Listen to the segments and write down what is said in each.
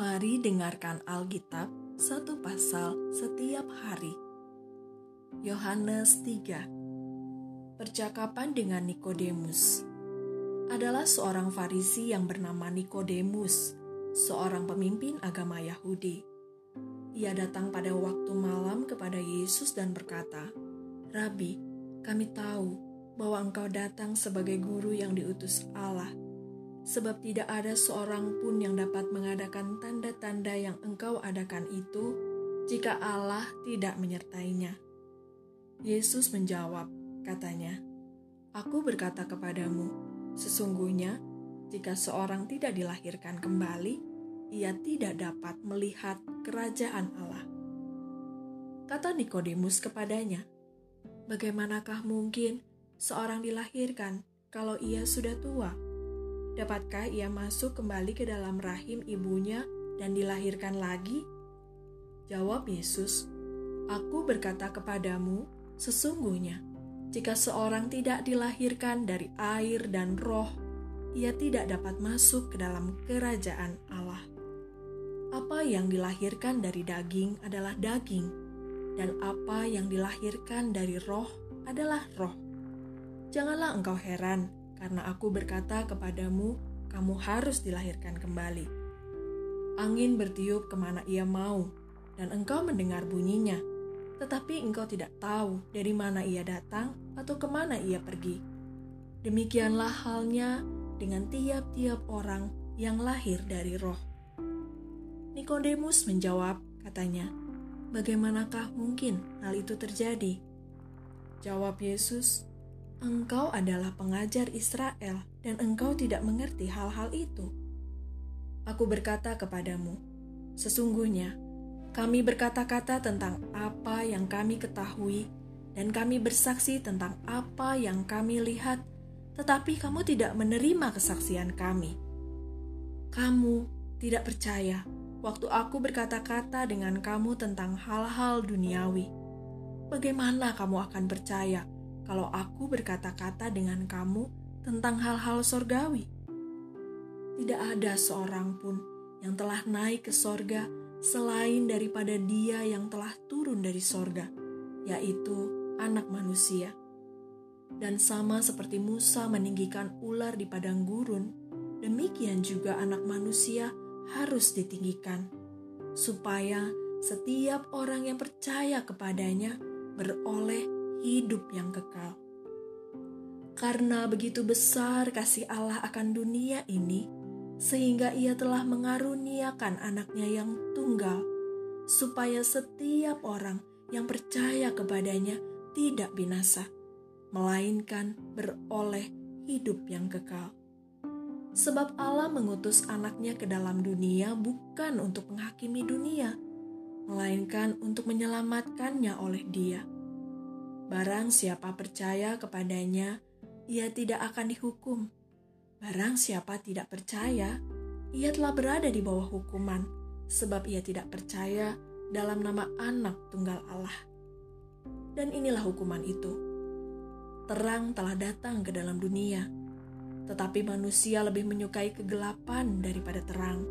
Mari dengarkan Alkitab satu pasal setiap hari. Yohanes 3 Percakapan dengan Nikodemus adalah seorang Farisi yang bernama Nikodemus, seorang pemimpin agama Yahudi. Ia datang pada waktu malam kepada Yesus dan berkata, "Rabi, kami tahu bahwa engkau datang sebagai guru yang diutus Allah." Sebab tidak ada seorang pun yang dapat mengadakan tanda-tanda yang engkau adakan itu jika Allah tidak menyertainya. Yesus menjawab, katanya, Aku berkata kepadamu, sesungguhnya jika seorang tidak dilahirkan kembali, ia tidak dapat melihat kerajaan Allah. Kata Nikodemus kepadanya, Bagaimanakah mungkin seorang dilahirkan kalau ia sudah tua? Dapatkah ia masuk kembali ke dalam rahim ibunya dan dilahirkan lagi? Jawab Yesus, Aku berkata kepadamu, sesungguhnya, jika seorang tidak dilahirkan dari air dan roh, ia tidak dapat masuk ke dalam kerajaan Allah. Apa yang dilahirkan dari daging adalah daging, dan apa yang dilahirkan dari roh adalah roh. Janganlah engkau heran karena aku berkata kepadamu, kamu harus dilahirkan kembali. Angin bertiup ke mana ia mau, dan engkau mendengar bunyinya, tetapi engkau tidak tahu dari mana ia datang atau ke mana ia pergi. Demikianlah halnya dengan tiap-tiap orang yang lahir dari roh. Nikodemus menjawab, katanya, "Bagaimanakah mungkin hal itu terjadi?" Jawab Yesus, engkau adalah pengajar Israel dan engkau tidak mengerti hal-hal itu. Aku berkata kepadamu, sesungguhnya kami berkata-kata tentang apa yang kami ketahui dan kami bersaksi tentang apa yang kami lihat, tetapi kamu tidak menerima kesaksian kami. Kamu tidak percaya waktu aku berkata-kata dengan kamu tentang hal-hal duniawi. Bagaimana kamu akan percaya? Kalau aku berkata-kata dengan kamu tentang hal-hal sorgawi. Tidak ada seorang pun yang telah naik ke sorga selain daripada dia yang telah turun dari sorga, yaitu anak manusia. Dan sama seperti Musa meninggikan ular di padang gurun, demikian juga anak manusia harus ditinggikan, supaya setiap orang yang percaya kepadanya beroleh hidup yang kekal. Karena begitu besar kasih Allah akan dunia ini, sehingga ia telah mengaruniakan anaknya yang tunggal, supaya setiap orang yang percaya kepadanya tidak binasa, melainkan beroleh hidup yang kekal. Sebab Allah mengutus anaknya ke dalam dunia bukan untuk menghakimi dunia, melainkan untuk menyelamatkannya oleh dia. Barang siapa percaya kepadanya, ia tidak akan dihukum. Barang siapa tidak percaya, ia telah berada di bawah hukuman, sebab ia tidak percaya dalam nama Anak Tunggal Allah. Dan inilah hukuman itu: terang telah datang ke dalam dunia, tetapi manusia lebih menyukai kegelapan daripada terang,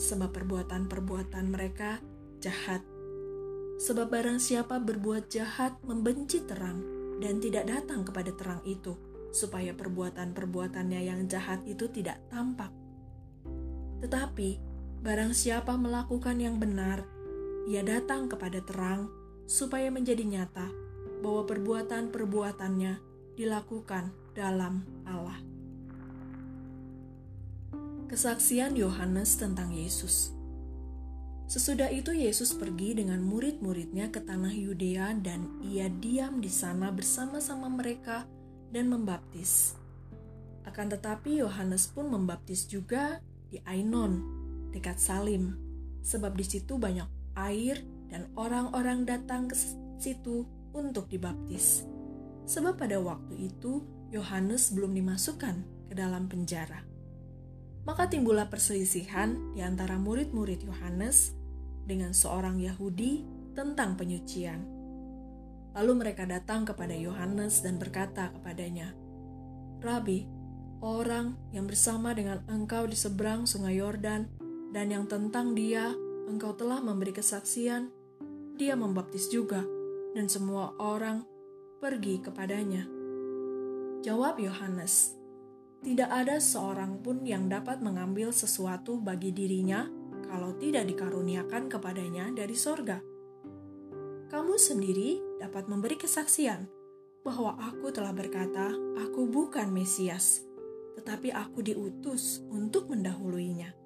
sebab perbuatan-perbuatan mereka jahat. Sebab barang siapa berbuat jahat membenci terang dan tidak datang kepada terang itu, supaya perbuatan-perbuatannya yang jahat itu tidak tampak. Tetapi barang siapa melakukan yang benar, ia datang kepada terang, supaya menjadi nyata bahwa perbuatan-perbuatannya dilakukan dalam Allah. Kesaksian Yohanes tentang Yesus. Sesudah itu Yesus pergi dengan murid-muridnya ke tanah Yudea dan ia diam di sana bersama-sama mereka dan membaptis. Akan tetapi Yohanes pun membaptis juga di Ainon, dekat Salim, sebab di situ banyak air dan orang-orang datang ke situ untuk dibaptis. Sebab pada waktu itu Yohanes belum dimasukkan ke dalam penjara. Maka timbullah perselisihan di antara murid-murid Yohanes dengan seorang Yahudi tentang penyucian. Lalu mereka datang kepada Yohanes dan berkata kepadanya, "Rabi, orang yang bersama dengan engkau di seberang Sungai Yordan dan yang tentang dia engkau telah memberi kesaksian, dia membaptis juga, dan semua orang pergi kepadanya. Jawab Yohanes, tidak ada seorang pun yang dapat mengambil sesuatu bagi dirinya kalau tidak dikaruniakan kepadanya dari sorga. Kamu sendiri dapat memberi kesaksian bahwa aku telah berkata, "Aku bukan Mesias, tetapi aku diutus untuk mendahuluinya."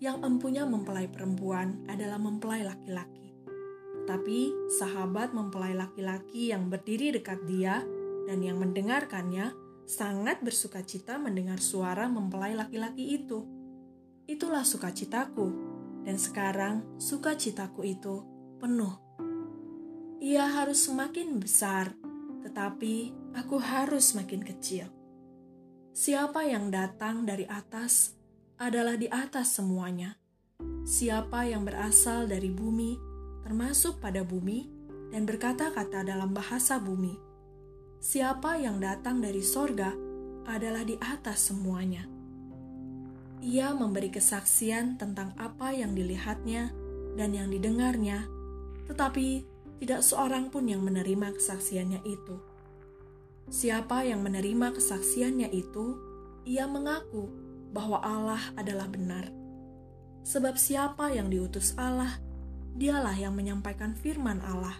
yang empunya mempelai perempuan adalah mempelai laki-laki. Tapi sahabat mempelai laki-laki yang berdiri dekat dia dan yang mendengarkannya sangat bersuka cita mendengar suara mempelai laki-laki itu. Itulah sukacitaku, dan sekarang sukacitaku itu penuh. Ia harus semakin besar, tetapi aku harus semakin kecil. Siapa yang datang dari atas adalah di atas semuanya. Siapa yang berasal dari bumi, termasuk pada bumi, dan berkata-kata dalam bahasa bumi. Siapa yang datang dari sorga adalah di atas semuanya. Ia memberi kesaksian tentang apa yang dilihatnya dan yang didengarnya, tetapi tidak seorang pun yang menerima kesaksiannya itu. Siapa yang menerima kesaksiannya itu, ia mengaku bahwa Allah adalah benar. Sebab siapa yang diutus Allah, dialah yang menyampaikan firman Allah,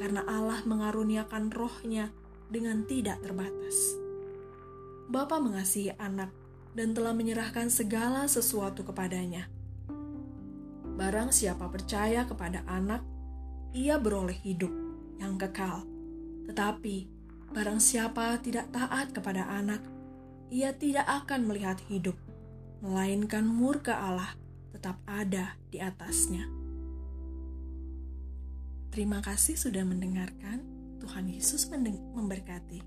karena Allah mengaruniakan rohnya dengan tidak terbatas. Bapa mengasihi anak dan telah menyerahkan segala sesuatu kepadanya. Barang siapa percaya kepada anak, ia beroleh hidup yang kekal. Tetapi barang siapa tidak taat kepada anak, ia tidak akan melihat hidup, melainkan murka Allah tetap ada di atasnya. Terima kasih sudah mendengarkan. Tuhan Yesus memberkati.